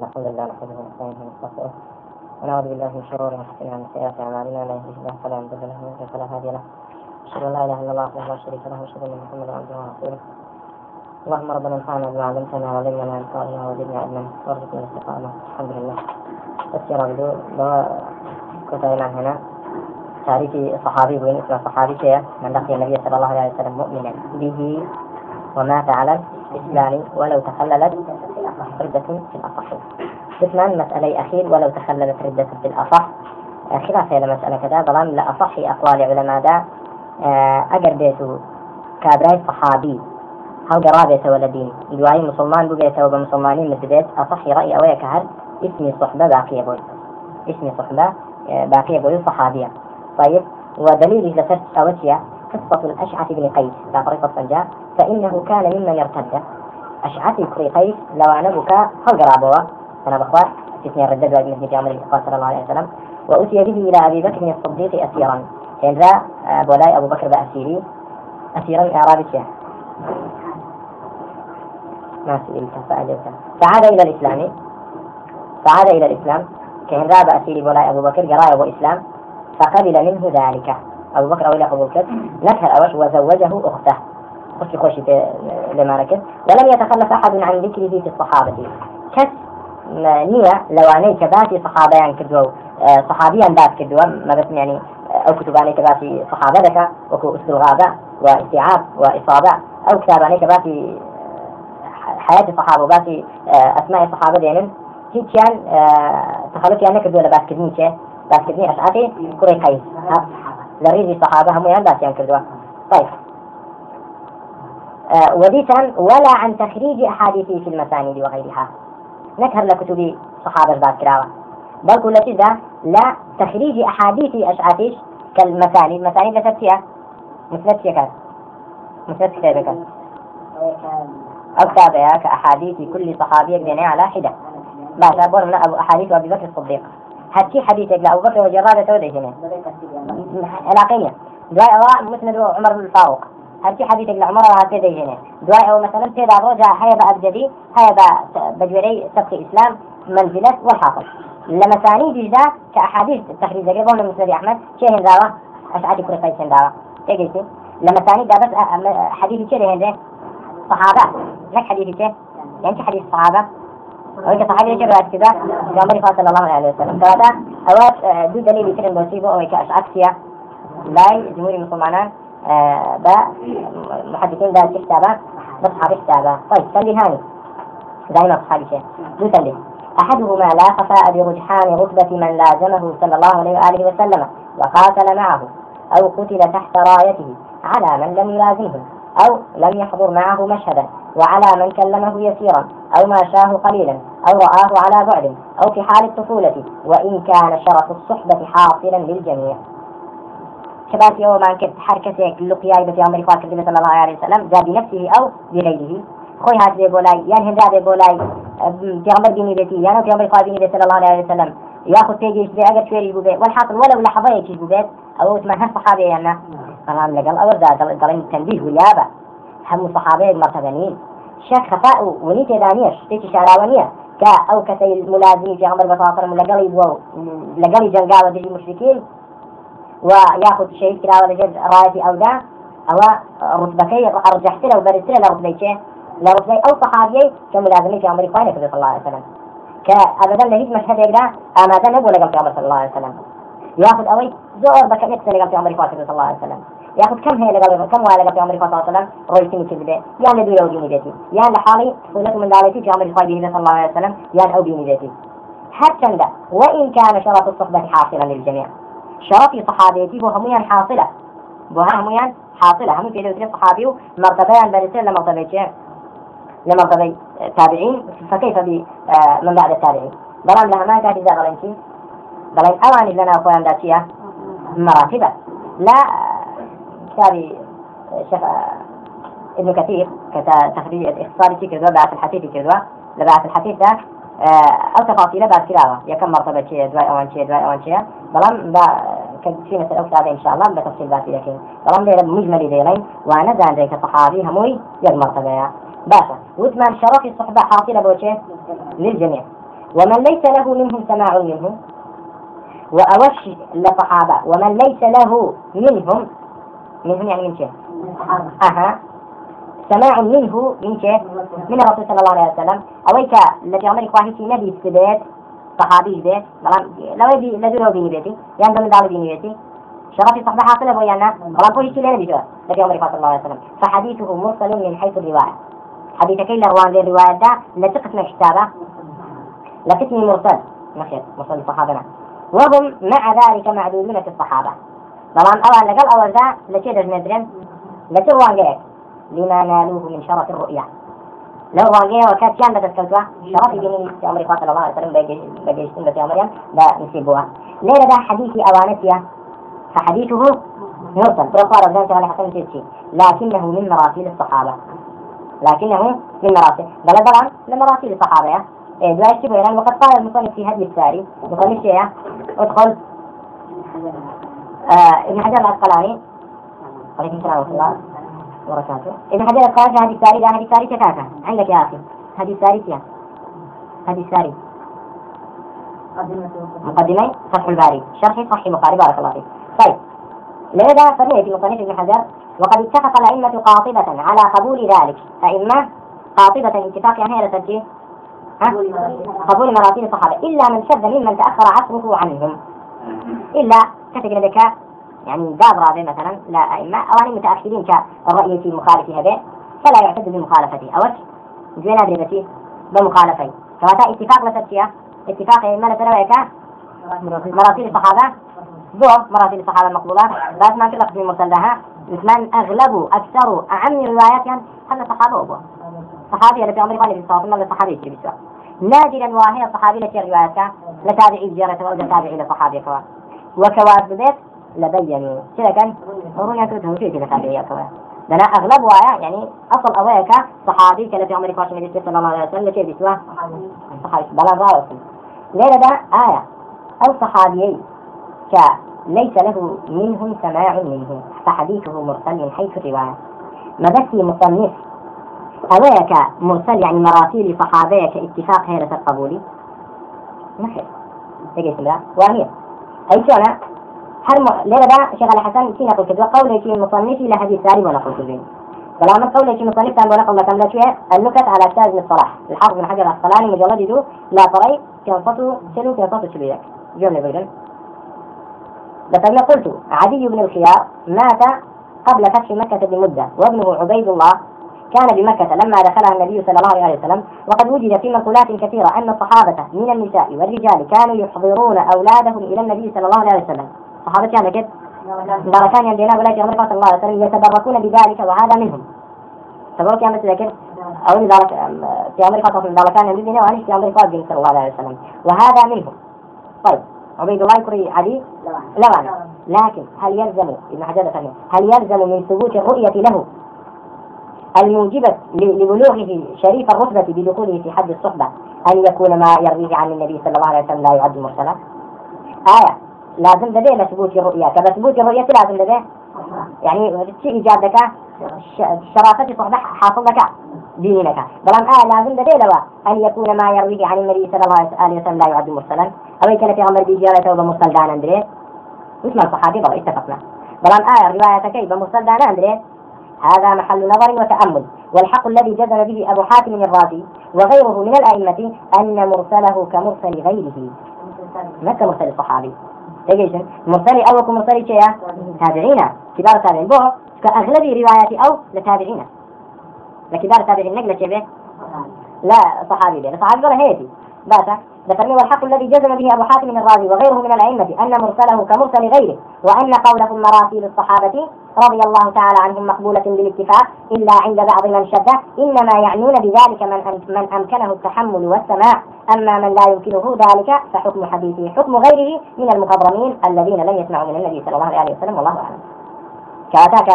الحمد لله نحمده ونستعينه ونستغفره ونعوذ بالله من شرور أنفسنا ومن سيئات أعمالنا من يهده الله فلا مضل له ومن يضلل فلا هادي له. أشهد أن لا إله إلا الله وحده لا شريك له وأشهد أن محمدا عبده ورسوله. اللهم ربنا انفعنا بما علمتنا وعلمنا انفعنا وزدنا علما. وارزقنا الاستقامه الحمد لله يا رب لو كنت هنا. تعريف صحابي وين اسمه صحابي من لقي النبي صلى الله عليه وسلم مؤمنا به ومات على الإسلام ولو تخللت ردة في الأصح بثمان مسألة أخير ولو تخللت ردة في الأصح خلاف إلى مسألة كذا. ظلام لا أصح أقوال علماء دا أجر بيتو كابراي صحابي هاو قرابة ولا دين دواي مسلمان بقيته وبمسلمانين مثل أصح رأي أويك هل اسمي صحبة باقية بوي اسمي صحبة باقية بوي صحابية طيب ودليل إذا أوتيا قصة الأشعث بن قيس لا طريقة فإنه كان ممن ارتد أشعث كري قيس لو أنا بكى هل قرابوا أنا بخوات اثنين رددوا ابن ابن جامر قال صلى الله عليه وسلم. وأتي به إلى أبي بكر الصديق أسيرا. كان ذا بولاي أبو بكر بأسيري أسيرا إعرابي شيخ. ما سئلت فأجبت فعاد إلى الإسلام. فعاد إلى الإسلام. كان ذا بأسيري بولاي أبو بكر قراء أبو إسلام. فقبل منه ذلك. أبو بكر أولى أبو بكر. نكر أوش وزوجه أخته. خوشي لما ركز ولم يتخلف أحد عن ذكره في الصحابة. كس نية لو أني كباتي صحابة يعني كدوا صحابيا بات كدوا ما بس يعني أو كتباني كباتي صحابة ذكا وكو أسلو غابة وإستيعاب وإصابة أو كتاباني كباتي حياة الصحابة وباتي أسماء الصحابة دينن. هيك كان تخلف يعني كدوا لبات كدني شيء بات كدني أشعتي كوري قيس. لريزي الصحابة هم يعني بات يعني كدوا طيب. آه وديتا ولا عن تخريج أحاديثه في المسانيد وغيرها نكهر لكتب صحابة بعد كراوة بل كل كذا لا تخريج أحاديث أشعاتيش كالمسانيد مسانيد لتبتيا مثل كان مثل كتابك أو كتابها كأحاديث كل صحابي يقدني على حدة. باشا بور من أبو أحاديث أبي بكر الصديق. هاتي حديثك لأبو بكر وجرادة تودي هنا علاقية دواء مسند عمر بن الفاروق هرتي حديثك لعمر هاتي دي هنا دواء أو مثلا تيدا رجع هيا بأبجدي هيا بجوري سبق إسلام منزلة والحاصل لما ثاني جدا كأحاديث التخريج زي بون مسند أحمد شيء هنداوة أشعري كل قيس هنداوة تيجي لما ثاني ده بس حديث شيء هنده صحابة. لك حديث شيء يعني حديث صحابة؟ أو صحابي يجب بعد كذا جامري صلى الله عليه وسلم. فهذا أوات دو دليل يمكن بوسيبه أو كأشعكسيا لاي جمهور المسلمانان آه با محدثين دا كتابة حافظ كتابة طيب هاني. دائما أصحابي شيء دو سلي أحدهما لا خفاء برجحان رتبة من لازمه صلى الله عليه وآله وسلم وقاتل معه أو قتل تحت رايته على من لم يلازمه أو لم يحضر معه مشهدا وعلى من كلمه يسيرا أو ماشاه قليلا أو رآه على بعد أو في حال الطفولة وإن كان شرف الصحبة حاصلا للجميع. شباب يوم ما كنت حركة لقياي بتي عمري فاكر صلى الله عليه وسلم جاء بنفسه أو بغيره. خوي بي بولاي يعني بي بولاي في عمر بني بيتي يعني في عمر بني بيتي صلى الله عليه وسلم. ياخذ تيجي يشبه أجر شوية بوبيت والحاصل ولو لحظة يجي بوبيت أو هم صحابي يعني كلام لقال أول ذا ضلين تنبيه ويابا هم صحابي مرتبنين شك خفاء ونيت دانيش تيجي شعراوانية كا أو كتي الملازمين في عمر بصاصر لقالي بو لقالي جنقاوة دي المشركين وياخذ شيء كلا ولا جد رايتي أو ذا أو رتبكي أرجحت له وبرزت له لرتبي شيء لرتبي أو صحابي كملازمين في عمر إخواني صلى الله عليه وسلم كأبدا لهيج مشهد يقرأ أما ذا نبو لقم في عمر صلى الله عليه وسلم ياخذ أوي زور بك نفسه لقم في عمر إخواني صلى الله عليه وسلم ياخذ كم هي لقم كم ولا لقم في عمر إخواني صلى الله عليه وسلم رويتني كذبة يا لو ديني بيتي يا لحالي ولكم من دارتي في عمر إخواني صلى الله عليه وسلم يا أو ديني بيتي حتى وإن كان شرف الصحبة حاصلا للجميع شرفي صحابيتي بو هميان حاصلة. بو هميان حاصلة. هم في دوتي صحابي مرتبيان برسل لمرتبة لمرتبة تابعين. فكيف من بعد التابعين؟ بلان لها ما كانت إذا غلنتي بلان أواني لنا أخوان داتية مراتبة. لا كتابي شيخ ابن كثير كتخريج اختصاري في كذا بعث الحديث كذا لبعث الحديث ده أو تفاصيل بعد كلاوة. يكم مرتبة شيء دواء أوان شيء دواء أوان شيء بلان في مثل أو كتابة إن شاء الله بتفصيل باتي لكن بلان ليلة مجمل ديلين وأنا زان ذيك صحابي هموي يد مرتبة. باشا وثمان شرف الصحبة حاصلة بوشي للجميع. ومن ليس له منهم سماع منه وأوش لصحابة. ومن ليس له منهم منهم يعني من شيء؟ أها. سماع منه من شيء؟ من الرسول صلى الله عليه وسلم. أويك الذي عمر إخواني في نبي السبيت؟ صحابي لو بيني بيتي. يعني من دار بيني بيتي. شرف صحبة حاصلة بويانا والله كل شيء لنا بيجوا. الذي عمر صلى الله عليه وسلم. فحديثه مرسل من حيث الرواية. حديث كي لروان ذي الرواية ده لتقسم كتابة لقسم مرسل. مخير مرسل الصحابة وهم مع ذلك معدودون في الصحابة. طبعا أول لقل أول ذا لشيء دجمدرن لتروان لما نالوه من شرف الرؤيا. لو وكانت في عمر الله عليه وسلم في لا ليلة ده حديث أوانتيا فحديثه مرسل برفار الزوجة على حسن تيتشي لكنه من مراسيل الصحابة. لكنه من مراسيل. بل طبعا لمراسيل الصحابة إيه لا يشتبه يعني وقد قال المصنف في هدي الساري. مصنف شيء ادخل. آه ابن حجر العسقلاني. عليكم السلام ورحمة الله. وبركاته ابن حجر العسقلاني هذه لا هذه الساري كتاكا عندك يا أخي. هذه فيها هذه الساري مقدمي فتح الباري. شرح صحيح البخاري. بارك الله فيك. طيب. سمي في مصنف ابن حجر؟ وقد اتفق الأئمة قاطبة على قبول ذلك. أئمة قاطبة اتفاق يعني هي لترجيح قبول مراتب الصحابة. إلا من شذ ممن تأخر عصره عنهم. إلا كتب لك يعني داب رابع مثلا لا أئمة أواني متأخرين كالرأي في مخالف هذا فلا يعتد بمخالفته. أوش جينا دربتي بمخالفين. فهذا اتفاق لترجيح اتفاق أئمة لترويك مراتب الصحابة دو مراتب الصحابة المقبولة. بس ما كل قسم مرسل لها مثلا أغلب أكثر أعم روايات يعني هذا صحابة أبوه. صحابي التي عمر قال في الصحابة الله صحابي يجري بسوا نادرا وهي صحابي التي روايتها لتابعي زيارة أو لتابعي لصحابي كوا وكواد بديت كان هو يكتب في لتابعي كوا لنا أغلب ويا يعني أصل أويك صحابي كالتي عمر قال في صلى الله عليه وسلم لتي بسوا صحابي بلا راوس ليلة ده آية. أو صحابيين ك ليس له منهم سماع منه فحديثه مرسل من حيث الرواية. بس مصنف. أويك مرسل يعني مراسيل صحابيك اتفاق هيرة القبول. نخير تجي سمرا وهي أي شو أنا؟ ليلة دا شيخ الحسن كي نقول كذا قول شيء مصنف إلى حديث ساري ونقول كذا كلام قول شيء مصنف كان ونقول لكم لا شوية النكت على أستاذ الصلاح. الحافظ بن حجر العسقلاني مجلد يدو. لا طري شنو كان صوته شبيك جملة بيقول لقد قلت عدي بن الخيار مات قبل فتح مكة بمدة وابنه عبيد الله كان بمكة لما دخلها النبي صلى الله عليه وسلم. وقد وجد في منقولات كثيرة أن الصحابة من النساء والرجال كانوا يحضرون أولادهم إلى النبي صلى الله عليه وسلم. صحابة كان كده باركان يدينا ولاية أمر صلى الله عليه وسلم يتبركون بذلك وهذا منهم. تبرك يا مثل لكن أو ذلك في أمر صلى الله عليه وسلم وأنا في أمر صلى الله عليه وسلم. وهذا منهم. طيب عبيد الله يكري علي؟ لوان لكن هل يلزم ابن حجر هل يلزم من ثبوت الرؤية له؟ الموجبة لبلوغه شريف الرتبة بدخوله في حد الصحبة؟ أن يكون ما يرويه عن النبي صلى الله عليه وسلم لا يعد مرسلا آية. لازم لديه لثبوت الرؤية. كثبوت الرؤية لازم لديه. يعني شيء إيجاد لك شرافة صحبة حاصل لك دينك بلان آية لازم لديه لوا أن يكون ما يرويه عن النبي صلى الله عليه وسلم لا يعد مرسلا. أو كان في عمر بيجارة وبمرسل دان أندري. مثل الصحابي بل اتفقنا. بلان رواية كيف؟ بمرسل دان أندري. هذا محل نظر وتأمل. والحق الذي جزم به أبو حاتم الرازي وغيره من الأئمة أن مرسله كمرسل غيره. ما كمرسل الصحابي. تجيش مرسل أو كمرسل شيء تابعين. كبار تابعين. بو كأغلب روايات أو لتابعين. لكبار تابعين نقل شيء لا صحابي به صحابي ولا هيتي. باشا ذكرني والحق الذي جزم به أبو حاتم الرازي وغيره من الأئمة أن مرسله كمرسل غيره وأن قولهم مراسيل الصحابة رضي الله تعالى عنهم مقبولة بالاتفاق إلا عند بعض من شد إنما يعنون بذلك من من أمكنه التحمل والسماع. أما من لا يمكنه ذلك فحكم حديثه حكم غيره من المخضرمين الذين لم يسمعوا من النبي صلى الله عليه وسلم والله أعلم. كأتاك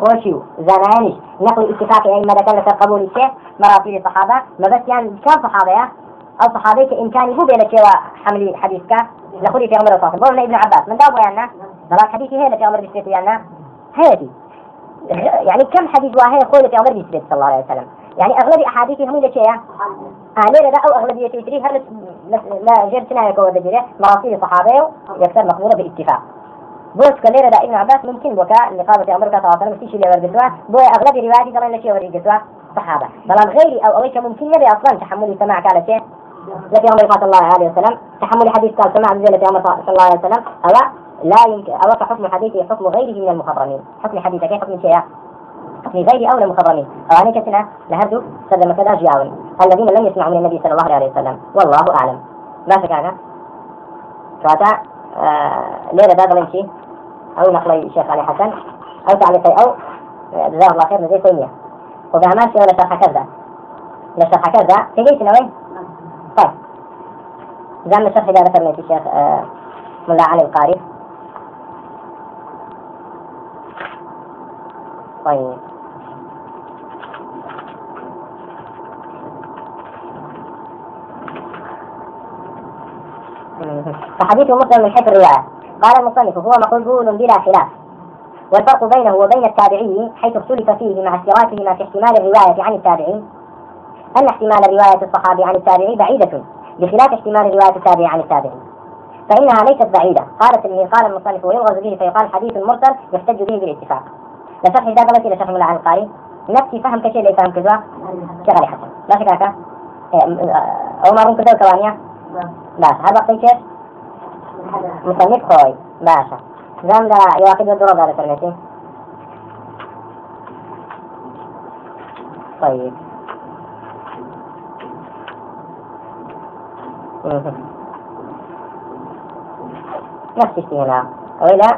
خوشي زنانش نقل اتفاق أئمة ذكرت قبول الشيخ مراسيل الصحابة ما بس يعني كم صحابة أو صحابي كإمكاني هو بينك حمل حديثك لخلي في عمر الصاصم بقول ابن عباس من دابو يعني ضلال حديثي هي في عمر بيسبيت يعني هذه يعني كم حديث وهي قولة في عمر بيسبيت صلى الله عليه وسلم؟ يعني أغلب أحاديثي هم اللي شيء آه ليه ده أو أغلبية تري هل لا جير سنة كود جري؟ مراسيل الصحابة يكثر مقبولة باتفاق بوس كليرة دا ابن عباس ممكن بكاء لقامة أمريكا صلى الله عليه وسلم في شيء ورقتوا بو أغلب رواياتي طبعا لشيء ورقتوا صحابة. بل غيري أو أويك ممكن يبي أصلا تحمل سماع قال شيء؟ التي أمر صلى الله عليه وسلم. تحمل حديث قال سماع التي أمر صلى الله عليه وسلم. أو لا يمكن أو كحكم حديثه حكم غيره من المخضرمين حكم حديثه كيف؟ حكم شيء؟ حكم غير أولى المخضرمين أو أنا كتنا لهدو سلم كذا جاون. الذين لم يسمعوا من النبي صلى الله عليه وسلم. والله أعلم. ما فكانا فأتا آه ليلة باب نمشي أو نقل الشيخ علي حسن. أو تعليقي أو. جزاه الله خير زي تيمية وبهماشي ولا شرح كذا. لا شرح كذا. تجيت وين؟ طيب زعما شرح إذا ذكرنا الشيخ آه ملا علي القاري. طيب. فحديث مسلم من حيث الرواية. قال المصنف هو مقبول بلا خلاف. والفرق بينه وبين التابعي حيث اختلف فيه مع اشتراكهما في احتمال الرواية عن التابعي أن احتمال رواية الصحابي عن التابعي بعيدة؟ بخلاف احتمال رواية التابعي عن التابعي فإنها ليست بعيدة. قالت اللي قال المصنف ويلغز به فيقال حديث مرسل يحتج به بالاتفاق. لشرح إلى شرح ملا القاري نفسي فهم كشيء اللي فهم كذا شغلي حسن. لا شك هكا أو ما ممكن كذا كوانيا باشا هذا وقت كيف مصنف خوي. باشا زام دا يواقد الضرب هذا كلمتي طيب. نفس الشيء هنا. وإلى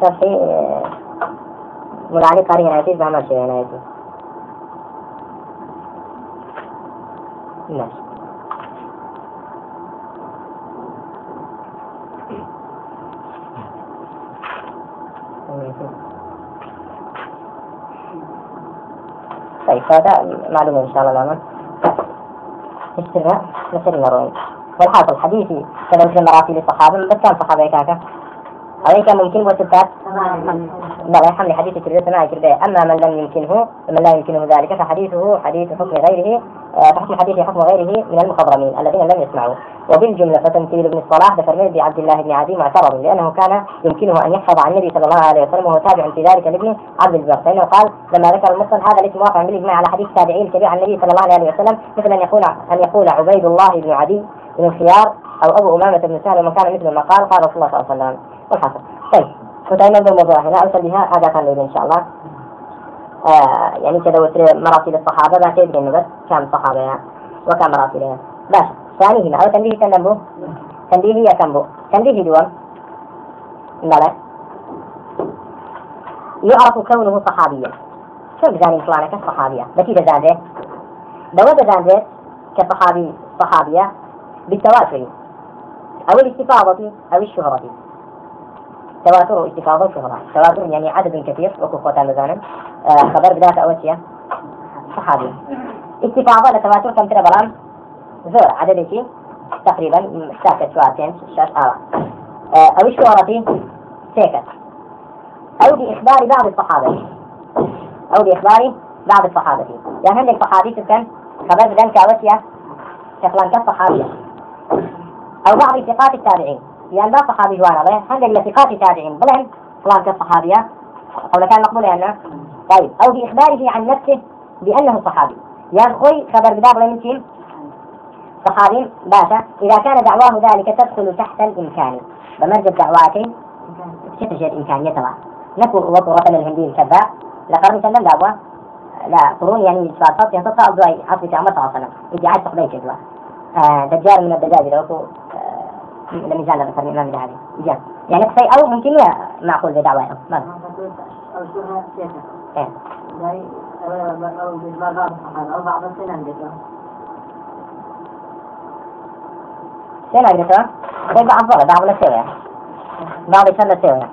شرحي ملعلي قاري هنا يتيز بعمل شيء هنا. يتيز ماشي طيب هذا معلومة إن شاء الله الآن استمع نسير المروي والحاصل حديثي كذا مثل مراسيل الصحابة بس كان صحابة كاكا. أو كان ممكن وستات لا حمل حديث كرده سماع كرده أما من لم يمكنه من لا يمكنه ذلك فحديثه حديث حكم غيره. فحكم حديث حكم غيره من المخضرمين الذين لم يسمعوا وبالجملة فتمثيل ابن الصلاح ذكر به عبد الله بن عدي معترض لأنه كان يمكنه أن يحفظ عن النبي صلى الله عليه وسلم وهو تابع في ذلك لابن عبد البر. فإنه قال لما ذكر المصل هذا الاسم واقع بالإجماع على حديث تابعين الكبير عن النبي صلى الله عليه وسلم مثل أن يقول أن يقول عبيد الله بن عدي بن الخيار أو أبو أمامة بن سهل ومن كان مثل ما قال قال رسول الله صلى الله عليه وسلم. والحصل طيب وتأمل بالموضوع هنا أرسل بها هذا كان إن شاء الله. آه يعني كذا وتر مراسيل الصحابة ما تدري إنه بس كم صحابة يعني وكم مراسيلها باشا ثانيهما أو تنبيه تنبو تنبيه هي تنبو تنبيه دول بلى يعرف كونه صحابيا. شو بزاني فلانة كصحابية بكي دزانده دو دزانده كصحابي صحابية بالتواتر أو الاستفاضة أو الشهرة. تواتر استفاضة وشهرة تواتر يعني عدد كثير. وكفوة آه خبر بداية أول شيء. صحابي. استفاضة لتواتر كم ترى بلان زور عدد شيء؟ تقريبا ساكت شواتين شاش. آه. أو الشهرة سيكت أو بإخبار بعض الصحابة. أو بإخبار بعض الصحابة. يعني عندك صحابي تكن خبر بدن كاوتيا كفلان كالصحابية أو بعض ثقات التابعين. يعني لا صحابي جوانا به عندك لثقات التابعين بلهم فلان كالصحابية أو كان مقبول يعني طيب أو بإخباره عن نفسه بأنه صحابي. يعني خوي خبر بدار كيم صحابي باشا إذا كان دعواه ذلك تدخل تحت الإمكان. بمرجع دعواتي تتجد إمكانيتها نكو وطرة الهندي الكذاب. لقرن سلم دعوة. لا قرون يعني صفات ينتصر أو دواي عصر عمر صلى الله عليه وسلم. تقبل كذا. آه دجال من الدجاج لو آه لم يزال ذكر الإمام الذهبي جاء. يعني كفاية أو ممكن يا معقول ما أو شو إيه. أو أو بعض السنن Sen agressor, ده بعض ولا بعض ولا سوى بعض سنة سوى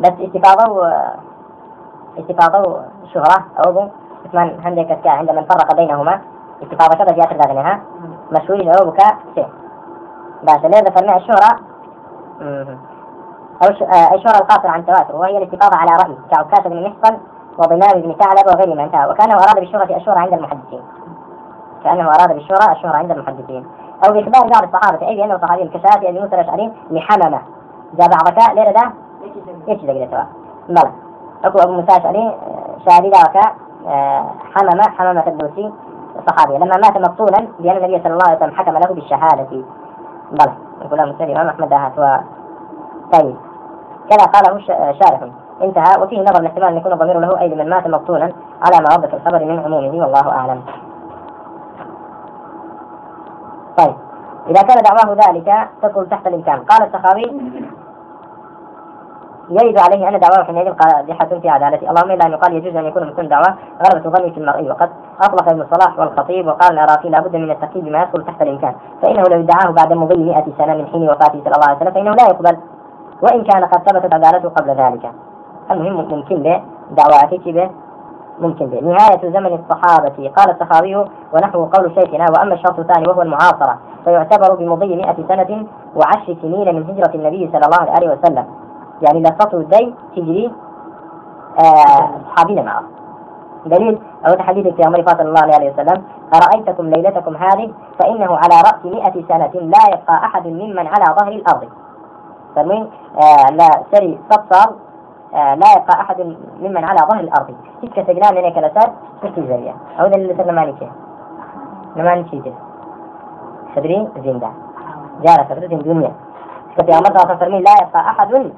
بس استفاضة و استفاضة وشهرة أو بو كمان عندك كا عندما فرق بينهما استفاضة كذا جاءت ذاك مشهور أو بكاء بس اللي ذكرنا الشهرة أو الشهرة القاصرة عن التواتر وهي الاستفاضة على رأي كعكاشة بن محصن وضمام بن ثعلب وغيرهما انتهى وكان أراد بالشهرة الشهرة عند المحدثين. كأنه أراد بالشهرة الشهرة عند المحدثين. أو بإخبار بعض الصحابة أي بأنه صحابي كشافي أبي موسى الأشعري لحممة جاء بعضك ليرة ده؟ إيش دقيقة سواء بلى. أكو أبو موسى الأشعري شاهدي ذاك حممة حممة الدوسي صحابي لما مات مقتولا لأن النبي صلى الله عليه وسلم حكم له بالشهادة. بلى. يقول مسلم الإمام أحمد هات طيب كذا قاله شارح. انتهى. وفيه نظر الاحتمال أن يكون الضمير له أي لمن مات مقتولا على مرضة الخبر من عمومه والله أعلم. طيب. إذا كان دعواه ذلك تدخل تحت الإمكان. قال السخاوي يرد عليه أن دعواه حينئذ قادحة في عدالته، اللهم إلا أن يقال يجوز أن يكون من دعواه غلبة ظني في المرئي وقد أطلق ابن صلاح والخطيب وقال العراقي لابد من التقييد بما يدخل تحت الإمكان، فإنه لو ادعاه بعد مضي 100 سنة من حين وفاته صلى الله عليه وسلم فإنه لا يقبل. وإن كان قد ثبتت عدالته قبل ذلك. المهم ممكن به دعواتك به ممكن به نهاية زمن الصحابة. قال السخاوي ونحو قول شيخنا وأما الشرط الثاني وهو المعاصرة فيعتبر بمضي مئة سنة وعشر سنين من هجرة النبي صلى الله عليه وسلم. يعني تطول الدين تجري آه، أصحابنا معه. دليل أو حديث في عمر صلى الله عليه وسلم أرأيتكم ليلتكم هذه؟ فإنه على رأس مئة سنة لا يبقى أحد ممن على ظهر الأرض. فمن آه لا سري صفصال آه لا يبقى أحد ممن على ظهر الأرض. تلك تجنان من كلاسات تلك زرية أو ذا اللي سنة مالكي نماني شيء خدري زندا جارة خدري دنيا كتي أمر صلى الله لا يبقى أحد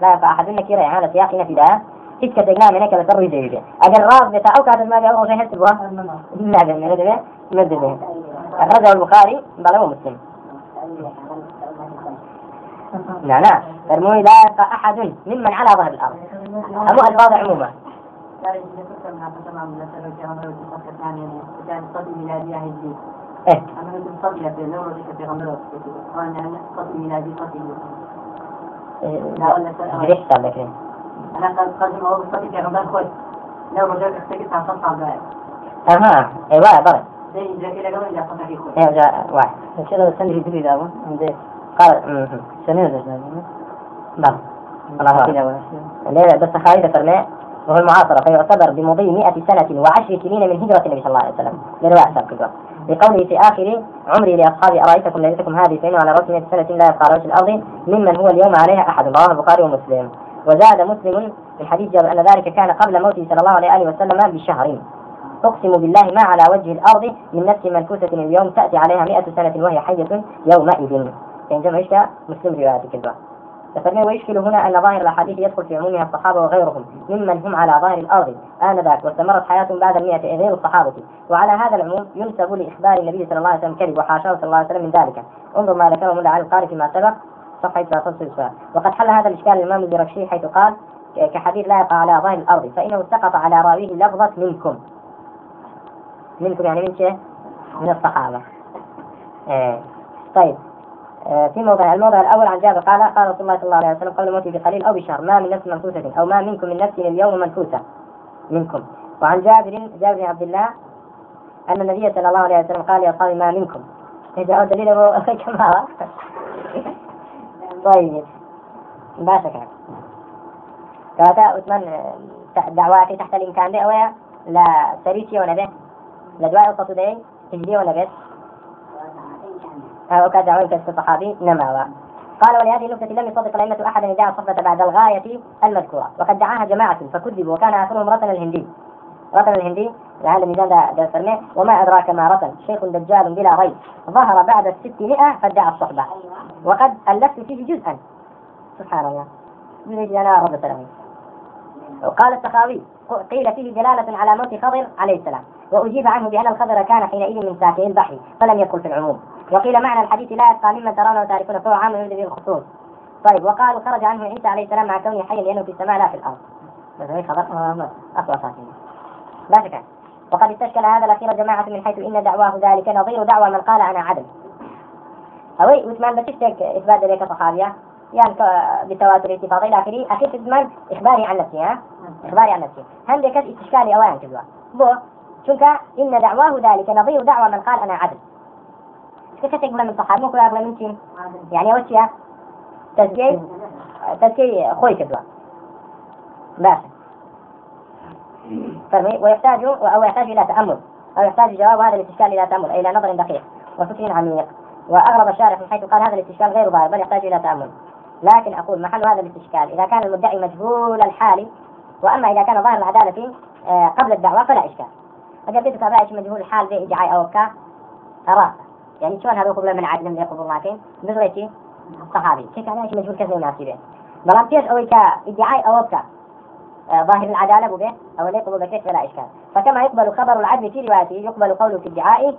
لا يبقى أحد نكيرة يعني سياقنا في ده تلك تجنان من كلاسات زرية أجل راض بتاعه كانت ما جاءه شيء حسبها لا من هذا مدده أخرجه البخاري بل مسلم. لا لا. ترموي لا يبقى أحد ممن على ظهر الأرض. أبو الفاظ عموما؟ إيه. ليش صار لك أنا قد قدم هو بالصديق في غمضان خوي لو رجعت كده قبل إذا صفحة خوي إيه جاء واحد. كذا السنة في دبي ذا عندي قال سنة ذا نعم. الله لا بس خالد فرماء وهو المعاصرة فيعتبر بمضي 100 سنة وعشر سنين من هجرة النبي صلى الله عليه وسلم. لرواية سابق بقوله في آخر عمري لأصحابي أرأيتكم ليلتكم هذه فإنه على رأس 100 سنة لا يبقى على وجه الأرض ممن هو اليوم عليها أحد؟ رواه البخاري ومسلم. وزاد مسلم في حديث أن ذلك كان قبل موته صلى الله عليه وسلم بشهر. أقسم بالله ما على وجه الأرض من نفس منفوسة اليوم تأتي عليها مئة سنة وهي حية يومئذ. يعني جمع مسلم رواية الدعاء فمن ويشكل هنا أن ظاهر الأحاديث يدخل في عمومها الصحابة وغيرهم ممن هم على ظاهر الأرض آنذاك واستمرت حياتهم بعد المئة غير الصحابة. وعلى هذا العموم ينسب لإخبار النبي صلى الله عليه وسلم كذب وحاشاه صلى الله عليه وسلم من ذلك. انظر ما ذكره ملا علي القاري فيما سبق صفحة 3 وقد حل هذا الإشكال الإمام الزركشي حيث قال كحديث لا يقع على ظاهر الأرض فإنه سقط على راويه لفظة منكم. منكم يعني من شيء؟ من الصحابة. إيه. طيب. في موضع الموضع الأول عن جابر قال قال رسول الله صلى الله عليه وسلم قبل موته بقليل أو بشهر ما من نفس منفوسة أو ما منكم من نفس اليوم منفوسة منكم. وعن جابر جابر بن عبد الله أن النبي صلى الله عليه وسلم قال لأصحابه ما منكم. إذا دليل كما طيب. ما شك. كاتا عثمان دعواتي تحت الإمكان دي أويا لا سريتي ولا به لا دعاء القصدين تجدي ولا بيت أو كدعوة كالصحابي نما قال ولهذه النكتة لم يصدق الأئمة أحدا يدعي الصحبة بعد الغاية المذكورة. وقد دعاها جماعة فكذبوا وكان آخرهم رتن الهندي. رتن الهندي لعل ميزان ده وما أدراك ما رتن شيخ دجال بلا ريب. ظهر بعد الستمائة فادعى الصحبة. وقد ألفت فيه جزءا. سبحان الله. يريد أنا رب السلامين وقال السخاوي قيل فيه دلالة على موت خضر عليه السلام. وأجيب عنه بأن الخضر كان حينئذ من ساكني البحر فلم يدخل في العموم. وقيل معنى الحديث لا يبقى ممن ترونه وتعرفونه فهو عام يريد به الخصوص طيب وقالوا خرج عنه عيسى عليه السلام مع كونه حيا لأنه في السماء لا في الأرض. بس خبر؟ أقوى ساكن لا شك. وقد استشكل هذا الأخير جماعة من حيث إن دعواه ذلك نظير دعوى من قال أنا عدل. أوي عثمان بتشتك إثبات ذلك صحابية؟ يعني بالتواتر اتفاق إلى آخره. أخير عثمان إخباري عن نفسه ها؟ إخباري عن نفسه هل ذلك استشكالي أوان كذا بو شنك إن دعواه ذلك نظير دعوى من قال أنا عدل. كيف تقبل من صحابة مو كل أقبل من شيء يعني وش يا؟ تزكي تزكي خوي كذا بس. فرمي ويحتاج أو يحتاج إلى تأمل. أو يحتاج جواب هذا الاستشكال إلى تأمل أي إلى نظر دقيق وفكر عميق. وأغرب الشارح من حيث قال هذا الاستشكال غير ظاهر بل يحتاج إلى تأمل. لكن أقول محل هذا الاستشكال إذا كان المدعي مجهول الحال وأما إذا كان ظاهر العدالة آه، قبل الدعوة فلا إشكال. أجل تابعش مجهول الحال زي إدعاء أو كا أرى يعني شلون هذا يقبل من عدل من يقبل لكن مثل صحابي. كيف أنا مجهول كذا يناسبه بلام تيش أو كإدعاء أو كا آه، ظاهر العدالة به أو لا يقبل بكيف فلا إشكال. فكما يقبل خبر العدل في روايته يقبل قوله في ادعاء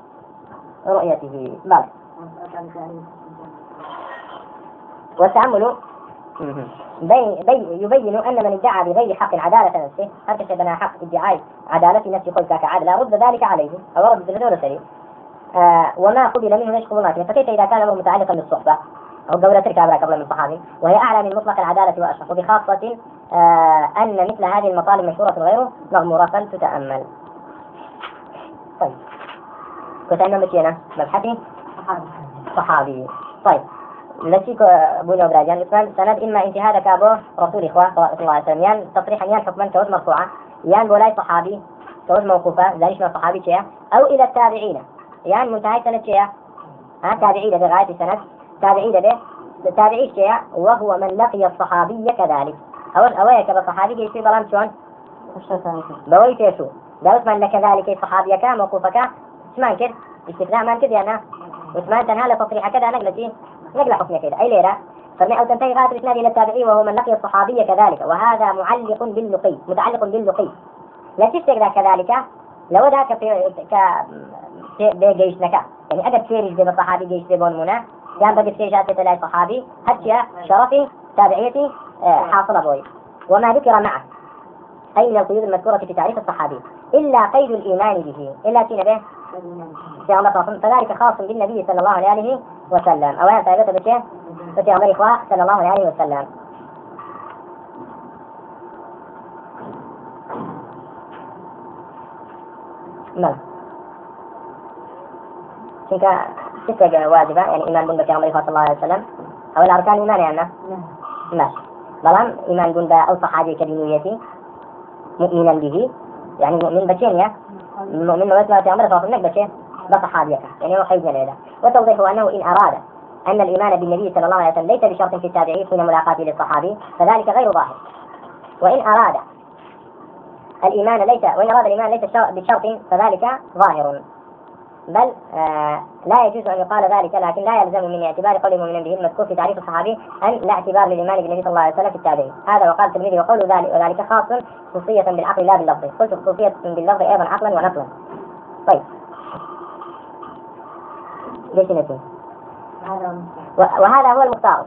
رؤيته. بلى. والتأمل بي بي يبين أن من ادعى بغير حق عدالة نفسه هل بنا حق ادعاء عدالة نفسه؟ قلت كعادة رد ذلك عليه. أو رد الدولة سري آه وما قبل منه ليش قبول فكيف إذا كان الأمر متعلقا بالصحبة؟ أو قولة تلك قبل من صحابي. وهي أعلى من مطلق العدالة وأشرف. وبخاصة آه أن مثل هذه المطالب مشهورة غيره مغمورة فلتتأمل طيب. كنت أنا مشينا مبحثي؟ صحابي. طيب. التي بني براجان مثلا سند إما انتهاء كابو رسول إخوة صلى الله عليه وسلم. يان تصريحا يان حكما كوز مرفوعة. يان بولاي صحابي كوز موقوفة. ذلك صحابي شيء. أو إلى التابعين. يان منتهى سنة شيء. ها تابعي لغاية السند. تابعي له تابعي شيء. وهو من لقي الصحابي كذلك. أو أويك بصحابي يشي بلان شون بوي تيشو داوت من لكذلك صحابي كان موقوفك. اسمان كده استثناء من كده أنا وثمان تنهى لتصريح كذا نقلتي نقل حكم كذا أي ليرة أو تنتهي غاية الإسناد إلى التابعي وهو من لقي الصحابي كذلك. وهذا معلق باللقي متعلق باللقي لا تفتك كذلك؟ لو ذاك في ك بجيش نكا يعني أجد فيرج بين الصحابي جيش بين منا قام بقت في جاتة لا صحابي حتى شرفي تابعيتي آه، حاصل أبوي. وما ذكر معه. أي من القيود المذكورة في تعريف الصحابي. إلا قيد الإيمان به. إلا كنا به؟ فذلك خاص بالنبي صلى الله عليه وسلم. ثابتة بشيء بشيء عمر إخوة صلى الله عليه وسلم. نعم. شنك ستة واجبة يعني إيمان عمر إخوة صلى الله عليه وسلم. أو الأركان إيمان يعني نعم. ماشي بلان إيمان بن أو صحابي كدينيتي مؤمنا به. يعني مؤمن بشين المؤمن ما يسمع في عمره الله عليه وسلم بصحابيته يعني هو خيزنا له وتوضيحه أنه إن أراد أن الإيمان بالنبي صلى الله عليه وسلم ليس بشرط في التابعين حين ملاقاته للصحابي فذلك غير ظاهر. وإن أراد الإيمان ليس وإن أراد الإيمان ليس بشرط فذلك ظاهر. بل آه لا يجوز أن يقال ذلك لكن لا يلزم من اعتبار قول المؤمن به المذكور في تعريف الصحابي أن لا اعتبار للإيمان بالنبي صلى الله عليه وسلم في التابعين. هذا وقال الترمذي وقول ذلك وذلك خاص خصوصية بالعقل لا باللفظ. قلت خصوصية باللفظ أيضا عقلا ونقلا. طيب. ليش نسي وهذا هو المختار.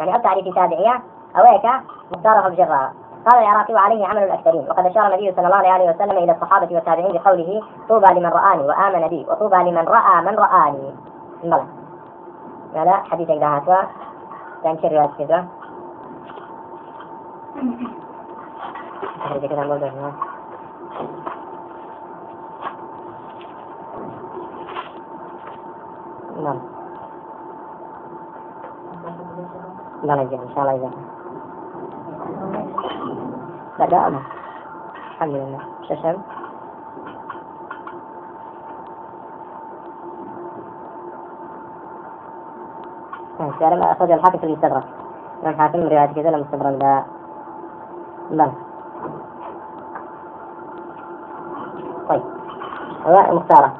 يعني أو تعريف تابعية أويك مختاره بجرها قال العراقي وعليه عمل الأكثرين. وقد أشار النبي صلى الله عليه وسلم إلى الصحابة والتابعين بقوله طوبى لمن رآني وآمن بي وطوبى لمن رأى من رآني. بلى لا حديث إذا هاتوا. كان شر كذا كذا نقول نعم. لا لا إن شاء الله إذا. بدأنا الحمد لله ششم سؤال ما أخرج الحاكم في المستدرك. الحاكم رواية كذا المستدرك لا. لا طيب. مختارة.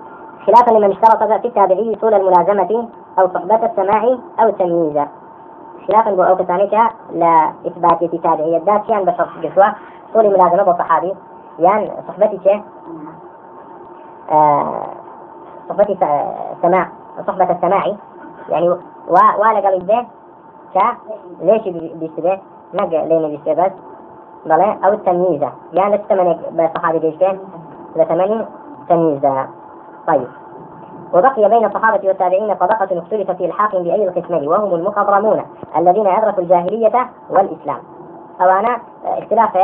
خلافا لمن اشترط في التابعي طول الملازمة أو صحبة السماع أو التمييز. خلافا أو كذلك لإثبات تابعية الذات يعني بشرط جسوة. طول ملازمة بالصحابي يعني صحبتي شيء؟ آه صحبتي سماع. صحبة السماعي. يعني ولا قال به كا ليش بيشتبه نق لين بيشتبه بس بلا أو التمييزة يعني لتمني بصحابي بيشتبه لتمني تمييزة طيب. وبقي بين الصحابة والتابعين طبقة اختلف في الحاكم بأي القسمين وهم المخضرمون الذين أدركوا الجاهلية والإسلام. أو أنا اختلاف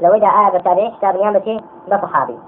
لو إذا آية بالتابعين كتاب نيامتي بصحابي